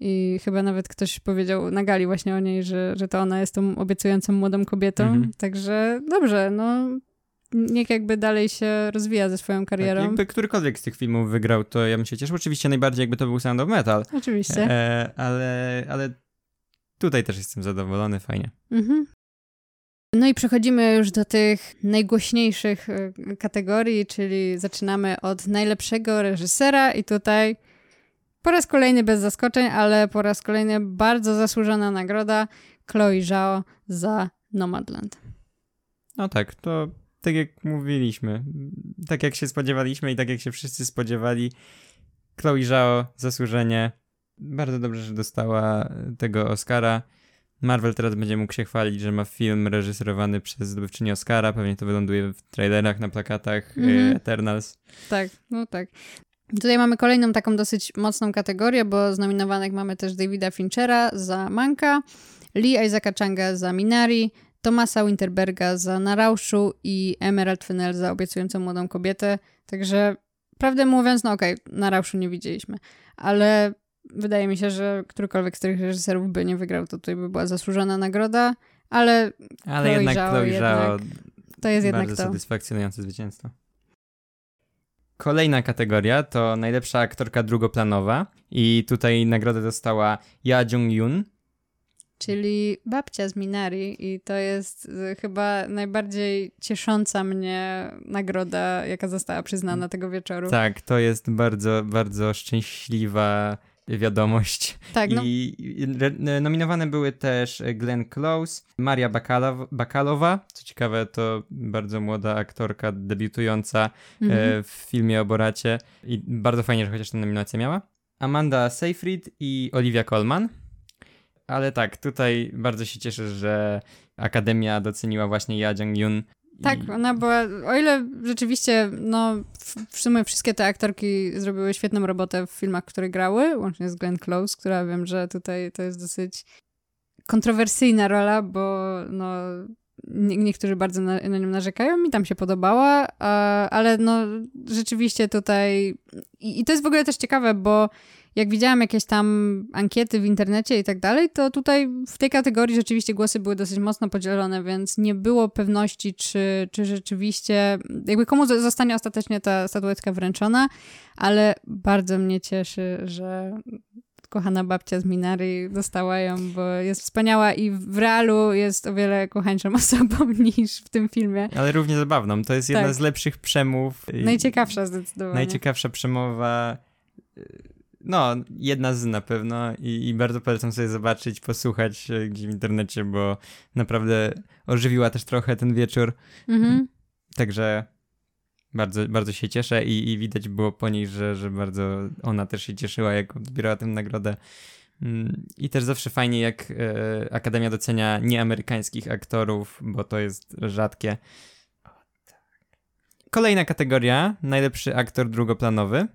[SPEAKER 1] I chyba nawet ktoś powiedział na gali właśnie o niej, że, że to ona jest tą obiecującą młodą kobietą. Mhm. Także dobrze, no niech jakby dalej się rozwija ze swoją karierą. Tak,
[SPEAKER 2] jakby którykolwiek z tych filmów wygrał, to ja bym się cieszył. Oczywiście najbardziej jakby to był Sound of Metal.
[SPEAKER 1] Oczywiście.
[SPEAKER 2] E, ale, ale tutaj też jestem zadowolony, fajnie.
[SPEAKER 1] Mhm. No i przechodzimy już do tych najgłośniejszych e, kategorii, czyli zaczynamy od najlepszego reżysera i tutaj po raz kolejny bez zaskoczeń, ale po raz kolejny bardzo zasłużona nagroda Chloe Zhao za Nomadland.
[SPEAKER 2] No tak, to tak jak mówiliśmy, tak jak się spodziewaliśmy i tak jak się wszyscy spodziewali, Chloe Zhao zasłużenie. Bardzo dobrze, że dostała tego Oscara. Marvel teraz będzie mógł się chwalić, że ma film reżyserowany przez zdobywczynię Oscara. Pewnie to wyląduje w trailerach, na plakatach mm -hmm. Eternals.
[SPEAKER 1] Tak, no tak. Tutaj mamy kolejną taką dosyć mocną kategorię, bo z nominowanych mamy też Davida Finchera za Manka, Lee Isaaca Changa za Minari, Tomasa Winterberga za Narauszu i Emerald Fennell za Obiecującą Młodą Kobietę. Także prawdę mówiąc, no okej, okay, Narauszu nie widzieliśmy, ale wydaje mi się, że którykolwiek z tych reżyserów by nie wygrał, to tutaj by była zasłużona nagroda, ale
[SPEAKER 2] Ale Chloe jednak Zhao, Chloe Zhao
[SPEAKER 1] to jest jednak
[SPEAKER 2] to. satysfakcjonujące zwycięstwo. Kolejna kategoria to najlepsza aktorka drugoplanowa i tutaj nagrodę dostała Ja Jung-yoon.
[SPEAKER 1] Czyli babcia z Minari i to jest y, chyba najbardziej ciesząca mnie nagroda, jaka została przyznana tego wieczoru.
[SPEAKER 2] Tak, to jest bardzo, bardzo szczęśliwa wiadomość.
[SPEAKER 1] Tak, no.
[SPEAKER 2] I nominowane były też Glenn Close, Maria Bakalow Bakalowa, co ciekawe to bardzo młoda aktorka debiutująca mm-hmm. w filmie o Boracie i bardzo fajnie, że chociaż tę nominację miała. Amanda Seyfried i Olivia Colman. Ale tak, tutaj bardzo się cieszę, że Akademia doceniła właśnie Ja Jung-yoon
[SPEAKER 1] tak, ona była, o ile rzeczywiście, no, w, w sumie wszystkie te aktorki zrobiły świetną robotę w filmach, które grały, łącznie z Glenn Close, która wiem, że tutaj to jest dosyć kontrowersyjna rola, bo no, nie, niektórzy bardzo na, na nią narzekają, mi tam się podobała, a, ale no, rzeczywiście tutaj, i, i to jest w ogóle też ciekawe, bo jak widziałam jakieś tam ankiety w internecie i tak dalej, to tutaj w tej kategorii rzeczywiście głosy były dosyć mocno podzielone, więc nie było pewności, czy, czy rzeczywiście, jakby komu zostanie ostatecznie ta statuetka wręczona, ale bardzo mnie cieszy, że kochana babcia z Minary dostała ją, bo jest wspaniała i w realu jest o wiele kochańszą (laughs) osobą niż w tym filmie.
[SPEAKER 2] Ale równie zabawną. To jest jedna tak. z lepszych przemów.
[SPEAKER 1] Najciekawsza zdecydowanie.
[SPEAKER 2] Najciekawsza przemowa no, jedna z na pewno i, i bardzo polecam sobie zobaczyć, posłuchać e, gdzieś w internecie, bo naprawdę ożywiła też trochę ten wieczór.
[SPEAKER 1] Mhm.
[SPEAKER 2] Także bardzo, bardzo się cieszę i, i widać było po niej, że, że bardzo ona też się cieszyła, jak odbierała tę nagrodę. Mm, I też zawsze fajnie, jak e, Akademia docenia nieamerykańskich aktorów, bo to jest rzadkie. Kolejna kategoria, najlepszy aktor drugoplanowy.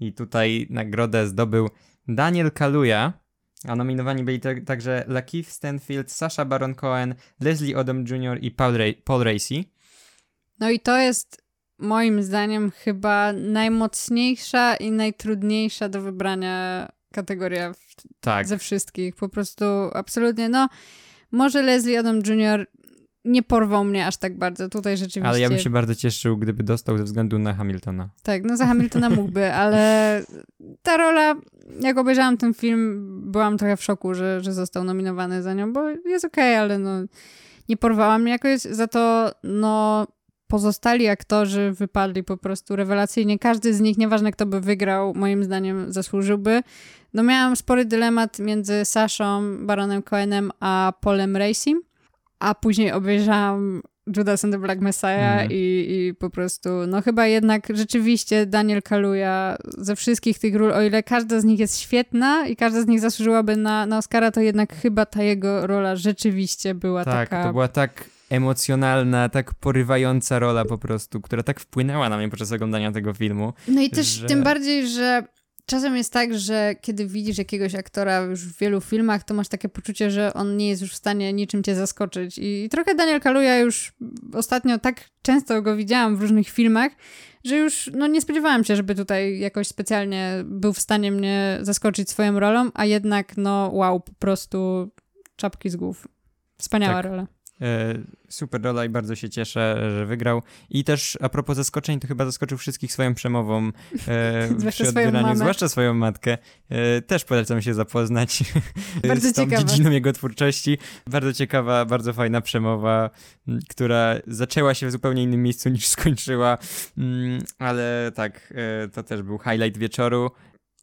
[SPEAKER 2] I tutaj nagrodę zdobył Daniel Kaluuya, a nominowani byli także Lakeith Stanfield, Sasha Baron Cohen, Leslie Odom Jr. i Paul, Ra- Paul Racy.
[SPEAKER 1] No i to jest moim zdaniem chyba najmocniejsza i najtrudniejsza do wybrania kategoria w,
[SPEAKER 2] Tak,
[SPEAKER 1] ze wszystkich. Po prostu absolutnie, no może Leslie Odom Jr. nie porwał mnie aż tak bardzo. Tutaj rzeczywiście...
[SPEAKER 2] ale ja bym się bardzo cieszył, gdyby dostał ze względu na Hamiltona.
[SPEAKER 1] Tak, no za Hamiltona mógłby, (laughs) ale ta rola, jak obejrzałam ten film, byłam trochę w szoku, że, że został nominowany za nią, bo jest okej, ale no nie porwała mnie jakoś, za to no pozostali aktorzy wypadli po prostu rewelacyjnie. Każdy z nich, nieważne kto by wygrał, moim zdaniem zasłużyłby. No miałam spory dylemat między Saszą, Baronem Cohenem, a Polem Racing, a później obejrzałam Judas and the Black Messiah
[SPEAKER 2] Mhm.
[SPEAKER 1] i, i po prostu, no chyba jednak rzeczywiście Daniel Kaluuya ze wszystkich tych ról, o ile każda z nich jest świetna i każda z nich zasłużyłaby na, na Oscara, to jednak chyba ta jego rola rzeczywiście była
[SPEAKER 2] Tak,
[SPEAKER 1] taka...
[SPEAKER 2] to była tak emocjonalna, tak porywająca rola po prostu, która tak wpłynęła na mnie podczas oglądania tego filmu.
[SPEAKER 1] No i też
[SPEAKER 2] że-
[SPEAKER 1] tym bardziej, że czasem jest tak, że kiedy widzisz jakiegoś aktora już w wielu filmach, to masz takie poczucie, że on nie jest już w stanie niczym cię zaskoczyć. I trochę Daniel Kaluuya już ostatnio tak często go widziałam w różnych filmach, że już no, nie spodziewałam się, żeby tutaj jakoś specjalnie był w stanie mnie zaskoczyć swoją rolą, a jednak no wow, po prostu czapki z głów. Wspaniała
[SPEAKER 2] Tak.
[SPEAKER 1] rola.
[SPEAKER 2] E, super rola i bardzo się cieszę, że wygrał. I też a propos zaskoczeń, to chyba zaskoczył wszystkich swoją przemową e, (laughs)
[SPEAKER 1] Zwłaszcza
[SPEAKER 2] przy odbieraniu, zwłaszcza swoją matkę. E, też polecam się zapoznać (laughs)
[SPEAKER 1] Bardzo
[SPEAKER 2] z tą
[SPEAKER 1] ciekawe.
[SPEAKER 2] dziedziną jego twórczości. Bardzo ciekawa, bardzo fajna przemowa, która zaczęła się w zupełnie innym miejscu niż skończyła, Mm, ale tak, e, to też był highlight wieczoru.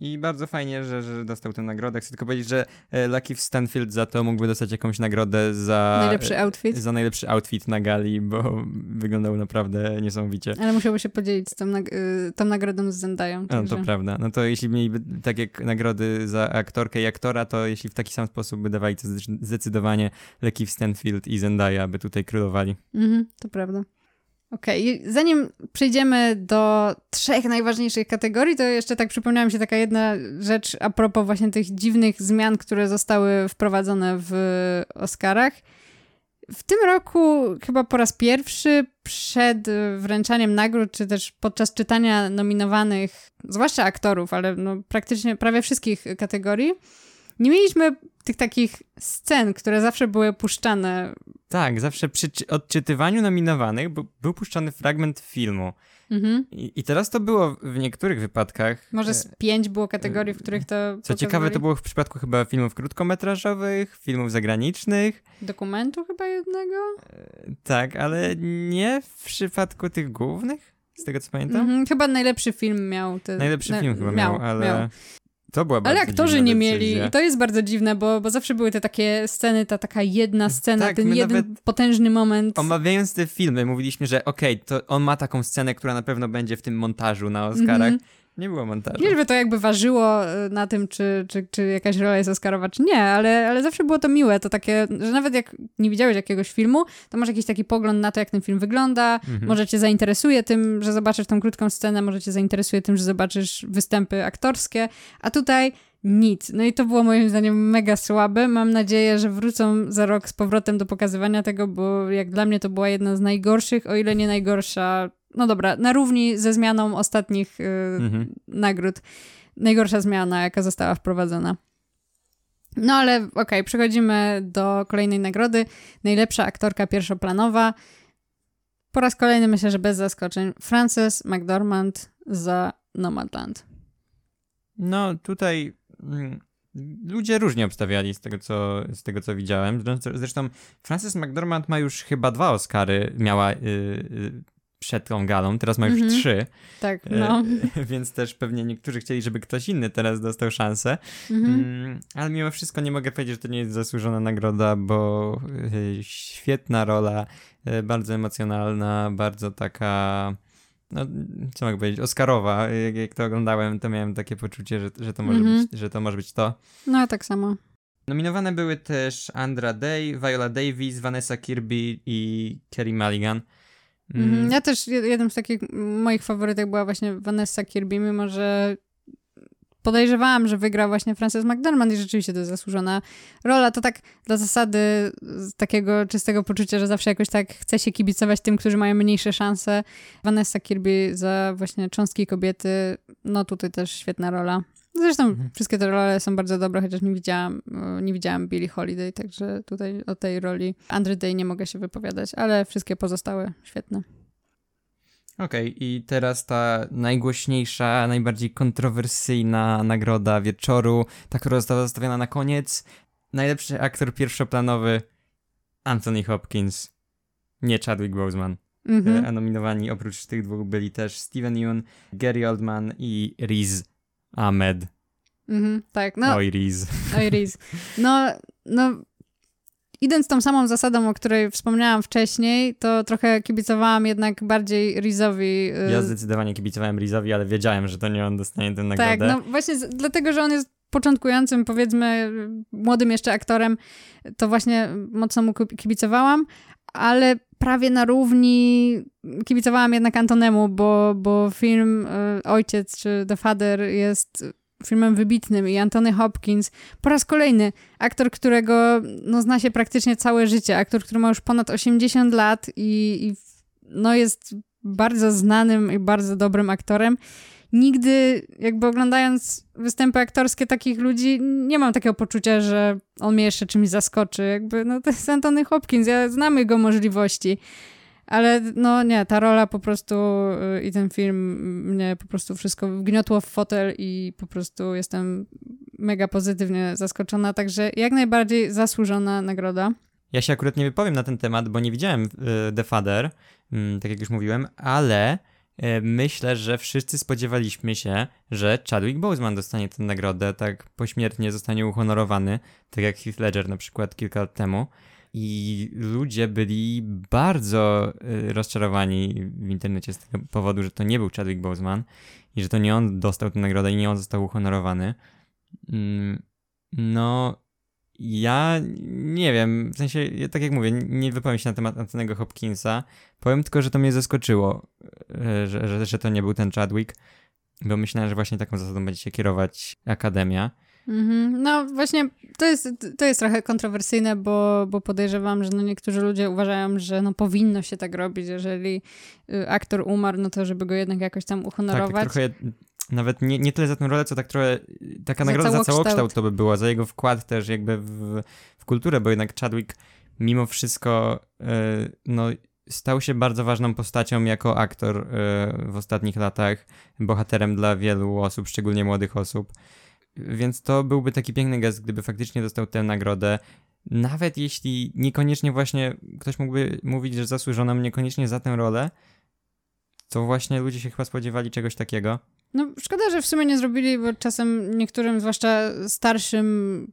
[SPEAKER 2] I bardzo fajnie, że, że dostał tę nagrodę. Chcę tylko powiedzieć, że e, Lucky Stanfield za to mógłby dostać jakąś nagrodę za
[SPEAKER 1] Najlepszy outfit.
[SPEAKER 2] za najlepszy outfit na gali, bo wyglądał naprawdę niesamowicie.
[SPEAKER 1] Ale musiałby się podzielić z tą, nag- y, tą nagrodą z Zendają.
[SPEAKER 2] No
[SPEAKER 1] także-
[SPEAKER 2] to prawda. No to jeśli mieliby tak jak nagrody za aktorkę i aktora, to jeśli w taki sam sposób by dawali, to zdecy- zdecydowanie Lucky Stanfield i Zendaya by tutaj królowali.
[SPEAKER 1] Mhm, to prawda. Okej, i zanim przejdziemy do trzech najważniejszych kategorii, to jeszcze tak przypomniała mi się taka jedna rzecz a propos właśnie tych dziwnych zmian, które zostały wprowadzone w Oscarach. W tym roku chyba po raz pierwszy przed wręczaniem nagród, czy też podczas czytania nominowanych, zwłaszcza aktorów, ale no praktycznie prawie wszystkich kategorii, nie mieliśmy tych takich scen, które zawsze były puszczane
[SPEAKER 2] Tak, zawsze przy czy- odczytywaniu nominowanych był puszczany fragment filmu.
[SPEAKER 1] Mhm.
[SPEAKER 2] I, I teraz to było w niektórych wypadkach.
[SPEAKER 1] Może
[SPEAKER 2] e,
[SPEAKER 1] z pięć było kategorii, w których to.
[SPEAKER 2] Co ciekawe, to było w przypadku chyba filmów krótkometrażowych, filmów zagranicznych.
[SPEAKER 1] Dokumentu chyba jednego?
[SPEAKER 2] Tak, ale nie w przypadku tych głównych, z tego co pamiętam.
[SPEAKER 1] Mhm. Chyba najlepszy film miał. Te,
[SPEAKER 2] Najlepszy
[SPEAKER 1] na-
[SPEAKER 2] film chyba miał, ale to była
[SPEAKER 1] Ale aktorzy nie mieli. I to jest bardzo dziwne, bo, bo zawsze były te takie sceny, ta taka jedna scena,
[SPEAKER 2] Tak,
[SPEAKER 1] ten jeden potężny moment.
[SPEAKER 2] Omawiając te filmy, mówiliśmy, że okej, to on ma taką scenę, która na pewno będzie w tym montażu na Oscarach.
[SPEAKER 1] Mhm.
[SPEAKER 2] Nie było montażu.
[SPEAKER 1] Nie, żeby to jakby ważyło y, na tym, czy, czy, czy jakaś rola jest Oscarowa, czy nie, ale, ale zawsze było to miłe, to takie, że nawet jak nie widziałeś jakiegoś filmu, to masz jakiś taki pogląd na to, jak ten film wygląda,
[SPEAKER 2] Mhm.
[SPEAKER 1] może cię zainteresuje tym, że zobaczysz tą krótką scenę, może cię zainteresuje tym, że zobaczysz występy aktorskie, a tutaj nic. No i to było moim zdaniem mega słabe. Mam nadzieję, że wrócą za rok z powrotem do pokazywania tego, bo jak dla mnie to była jedna z najgorszych, o ile nie najgorsza, no dobra, na równi ze zmianą ostatnich y,
[SPEAKER 2] Mhm.
[SPEAKER 1] nagród. Najgorsza zmiana, jaka została wprowadzona. No ale okej, przechodzimy do kolejnej nagrody. Najlepsza aktorka pierwszoplanowa. Po raz kolejny myślę, że bez zaskoczeń. Frances McDormand za Nomadland.
[SPEAKER 2] No tutaj mm, ludzie różnie obstawiali z tego, co, z tego, co widziałem. Zresztą- Zresztą Frances McDormand ma już chyba dwa Oscary, miała y, y, przed tą galą, teraz ma już
[SPEAKER 1] Mhm.
[SPEAKER 2] trzy,
[SPEAKER 1] Tak,
[SPEAKER 2] e,
[SPEAKER 1] no. (laughs)
[SPEAKER 2] więc też pewnie niektórzy chcieli, żeby ktoś inny teraz dostał szansę.
[SPEAKER 1] Mhm.
[SPEAKER 2] Mm, ale mimo wszystko nie mogę powiedzieć, że to nie jest zasłużona nagroda, bo e, świetna rola, e, bardzo emocjonalna, bardzo taka, no co mogę powiedzieć, Oscarowa. Jak, jak to oglądałem, to miałem takie poczucie, że, że, to może
[SPEAKER 1] Mhm.
[SPEAKER 2] być, że to może być to.
[SPEAKER 1] No, tak samo.
[SPEAKER 2] Nominowane były też Andra Day, Viola Davis, Vanessa Kirby i Kerry Mulligan. Mm,
[SPEAKER 1] Mhm. Ja też, jed- jednym z takich moich faworytek była właśnie Vanessa Kirby, mimo że podejrzewałam, że wygra właśnie Frances McDormand i rzeczywiście to jest zasłużona rola. To tak dla zasady takiego czystego poczucia, że zawsze jakoś tak chce się kibicować tym, którzy mają mniejsze szanse. Vanessa Kirby za właśnie cząstki kobiety, no tutaj też świetna rola. Zresztą
[SPEAKER 2] Mhm.
[SPEAKER 1] wszystkie te role są bardzo dobre, chociaż nie widziałam, e, nie widziałam Billie Holiday, także tutaj o tej roli Andrew Day nie mogę się wypowiadać, ale wszystkie pozostałe świetne.
[SPEAKER 2] Okej, i teraz ta najgłośniejsza, najbardziej kontrowersyjna nagroda wieczoru, ta, która została zostawiona na koniec. Najlepszy aktor pierwszoplanowy Anthony Hopkins, nie Chadwick Boseman.
[SPEAKER 1] Mhm.
[SPEAKER 2] E, A nominowani oprócz tych dwóch byli też Steven Yeun, Gary Oldman i Riz Ahmed.
[SPEAKER 1] Mhm, tak, no,
[SPEAKER 2] Oj, Riz.
[SPEAKER 1] oj, Riz. No, no, idąc tą samą zasadą, o której wspomniałam wcześniej, to trochę kibicowałam jednak bardziej Rizowi. y,
[SPEAKER 2] Ja zdecydowanie kibicowałem Rizowi, ale wiedziałem, że to nie on dostanie tę nagrodę.
[SPEAKER 1] tak, no właśnie z, dlatego, że on jest początkującym, powiedzmy, młodym jeszcze aktorem, to właśnie mocno mu ki- kibicowałam, ale prawie na równi kibicowałam jednak Antonemu, bo, bo film y, Ojciec czy The Father jest filmem wybitnym i Antony Hopkins po raz kolejny aktor, którego no, zna się praktycznie całe życie, aktor, który ma już ponad 80 lat i, i no, jest bardzo znanym i bardzo dobrym aktorem. Nigdy, jakby oglądając występy aktorskie takich ludzi, nie mam takiego poczucia, że on mnie jeszcze czymś zaskoczy. Jakby, no to jest Antony Hopkins, ja znam jego możliwości. Ale no nie, ta rola po prostu y, i ten film mnie po prostu wszystko wgniotło w fotel i po prostu jestem mega pozytywnie zaskoczona, także jak najbardziej zasłużona nagroda.
[SPEAKER 2] Ja się akurat nie wypowiem na ten temat, bo nie widziałem y, The Father, mm, tak jak już mówiłem, ale myślę, że wszyscy spodziewaliśmy się, że Chadwick Boseman dostanie tę nagrodę, tak pośmiertnie zostanie uhonorowany, tak jak Heath Ledger na przykład kilka lat temu. I ludzie byli bardzo y, rozczarowani w internecie z tego powodu, że to nie był Chadwick Boseman i że to nie on dostał tę nagrodę i nie on został uhonorowany. Mm, No, ja nie wiem, w sensie, tak jak mówię, nie wypowiem się na temat Antonego Hopkinsa. Powiem tylko, że to mnie zaskoczyło, e, że, że, że to nie był ten Chadwick, bo myślałem, że właśnie taką zasadą będzie się kierować Akademia.
[SPEAKER 1] Mhm. No właśnie, to jest, to jest trochę kontrowersyjne, bo, bo podejrzewam, że no niektórzy ludzie uważają, że no powinno się tak robić, jeżeli y, aktor umarł, no to żeby go jednak jakoś tam
[SPEAKER 2] Tak,
[SPEAKER 1] uhonorować.
[SPEAKER 2] tak trochę, nawet nie, nie tyle za tę rolę, co tak trochę, taka
[SPEAKER 1] Za
[SPEAKER 2] nagroda za
[SPEAKER 1] całokształt.
[SPEAKER 2] to by była, za jego wkład też jakby w, w kulturę, bo jednak Chadwick mimo wszystko, e, no stał się bardzo ważną postacią jako aktor e, w ostatnich latach, bohaterem dla wielu osób, szczególnie młodych osób. Więc to byłby taki piękny gest, gdyby faktycznie dostał tę nagrodę. Nawet jeśli niekoniecznie właśnie ktoś mógłby mówić, że zasłużoną niekoniecznie za tę rolę, to właśnie ludzie się chyba spodziewali czegoś takiego.
[SPEAKER 1] No szkoda, że w sumie nie zrobili, bo czasem niektórym, zwłaszcza starszym,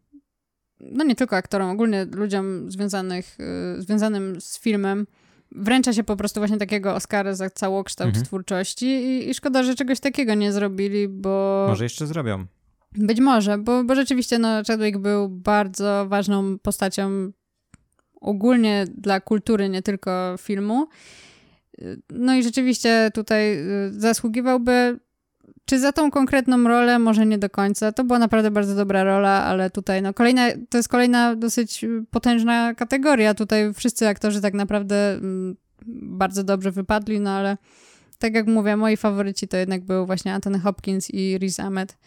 [SPEAKER 1] no nie tylko aktorom, ogólnie ludziom związanych, y, związanym z filmem, wręcza się po prostu właśnie takiego Oscara za całokształt
[SPEAKER 2] Mhm.
[SPEAKER 1] twórczości i, i szkoda, że czegoś takiego nie zrobili, bo...
[SPEAKER 2] Może jeszcze zrobią.
[SPEAKER 1] Być może, bo, bo rzeczywiście no, Chadwick był bardzo ważną postacią ogólnie dla kultury, nie tylko filmu. No i rzeczywiście tutaj y, zasługiwałby, czy za tą konkretną rolę, może nie do końca. To była naprawdę bardzo dobra rola, ale tutaj no kolejna, to jest kolejna dosyć y, potężna kategoria. Tutaj wszyscy aktorzy tak naprawdę mm, bardzo dobrze wypadli, no ale tak jak mówię, moi faworyci to jednak był właśnie Anthony Hopkins i Riz Ahmed.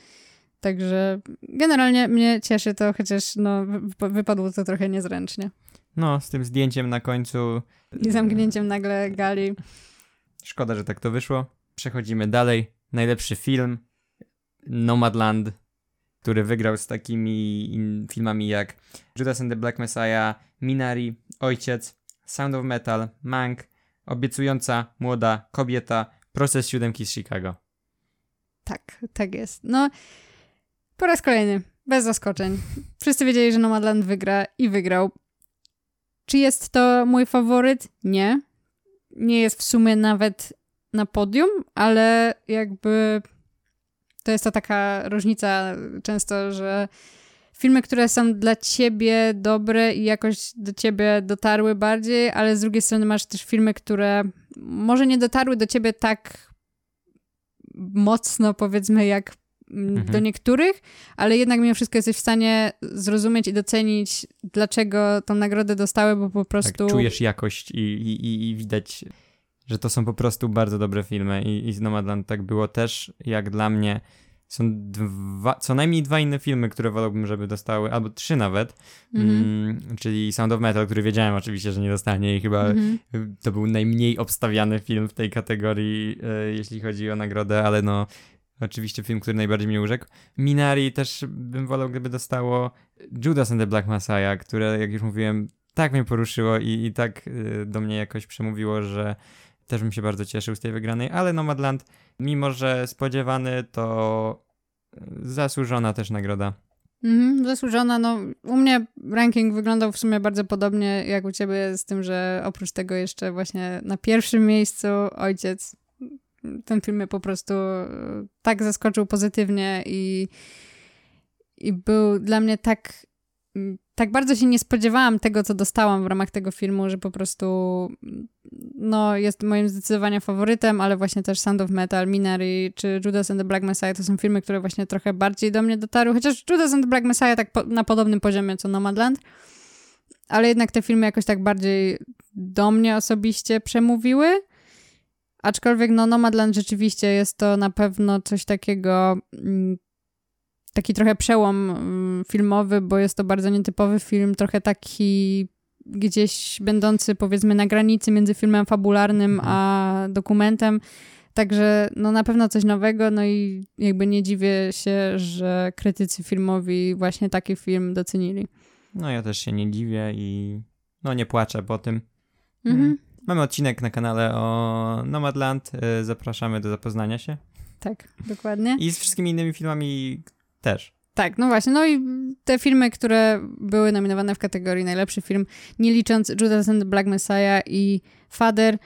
[SPEAKER 1] Także generalnie mnie cieszy to, chociaż no, wy- wypadło to trochę niezręcznie.
[SPEAKER 2] No, z tym zdjęciem na końcu.
[SPEAKER 1] I zamknięciem nagle gali.
[SPEAKER 2] Szkoda, że tak to wyszło. Przechodzimy dalej. Najlepszy film Nomadland, który wygrał z takimi filmami jak Judas and the Black Messiah, Minari, Ojciec, Sound of Metal, Mank, obiecująca młoda kobieta, proces siódemki z Chicago.
[SPEAKER 1] Tak, tak jest. No, po raz kolejny, bez zaskoczeń. Wszyscy wiedzieli, że Nomadland wygra i wygrał. Czy jest to mój faworyt? Nie. Nie jest w sumie nawet na podium, ale jakby to jest to taka różnica często, że filmy, które są dla ciebie dobre i jakoś do ciebie dotarły bardziej, ale z drugiej strony masz też filmy, które może nie dotarły do ciebie tak mocno, powiedzmy, jak mhm. do niektórych, ale jednak mimo wszystko jesteś w stanie zrozumieć i docenić, dlaczego tą nagrodę dostały, bo po tak, prostu...
[SPEAKER 2] Tak, czujesz jakość i, i, i widać, że to są po prostu bardzo dobre filmy i, i z Nomadland tak było też, jak dla mnie są dwa, co najmniej dwa inne filmy, które wolałbym, żeby dostały, albo trzy nawet, mm -hmm. czyli Sound of Metal, który wiedziałem oczywiście, że nie dostanie i chyba mm -hmm. to był najmniej obstawiany film w tej kategorii, e, jeśli chodzi o nagrodę, ale no oczywiście film, który najbardziej mnie urzekł. Minari też bym wolał, gdyby dostało Judas and the Black Messiah, które, jak już mówiłem, tak mnie poruszyło i, i tak y, do mnie jakoś przemówiło, że też bym się bardzo cieszył z tej wygranej, ale Nomadland, mimo że spodziewany, to zasłużona też nagroda.
[SPEAKER 1] Mhm, zasłużona. No, u mnie ranking wyglądał w sumie bardzo podobnie jak u ciebie, z tym, że oprócz tego jeszcze właśnie na pierwszym miejscu ojciec. Ten film mnie po prostu e, tak zaskoczył pozytywnie i, i był dla mnie tak tak bardzo się nie spodziewałam tego, co dostałam w ramach tego filmu, że po prostu no, jest moim zdecydowanie faworytem, ale właśnie też Sound of Metal, Minari czy Judas and the Black Messiah to są filmy, które właśnie trochę bardziej do mnie dotarły, chociaż Judas and the Black Messiah tak po, na podobnym poziomie co Nomadland, ale jednak te filmy jakoś tak bardziej do mnie osobiście przemówiły. Aczkolwiek no Nomadland rzeczywiście jest to na pewno coś takiego mm, taki trochę przełom mm, filmowy, bo jest to bardzo nietypowy film, trochę taki gdzieś będący powiedzmy na granicy między filmem fabularnym mhm. a dokumentem. Także no na pewno coś nowego, no i jakby nie dziwię się, że krytycy filmowi właśnie taki film docenili.
[SPEAKER 2] No ja też się nie dziwię i no nie płaczę po tym. Mhm. Mm. Mamy odcinek na kanale o Nomadland, y, zapraszamy do zapoznania się.
[SPEAKER 1] Tak, dokładnie.
[SPEAKER 2] I z wszystkimi innymi filmami, też.
[SPEAKER 1] Tak, no właśnie. No i te filmy, które były nominowane w kategorii najlepszy film, nie licząc Judas and the Black Messiah i Father,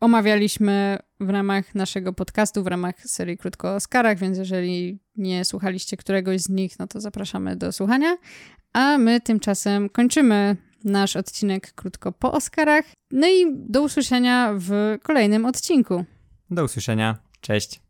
[SPEAKER 1] omawialiśmy w ramach naszego podcastu, w ramach serii Krótko o Oscarach, więc jeżeli nie słuchaliście któregoś z nich, no to zapraszamy do słuchania. A my tymczasem kończymy nasz odcinek Krótko po Oscarach. No i do usłyszenia w kolejnym odcinku.
[SPEAKER 2] Do usłyszenia. Cześć.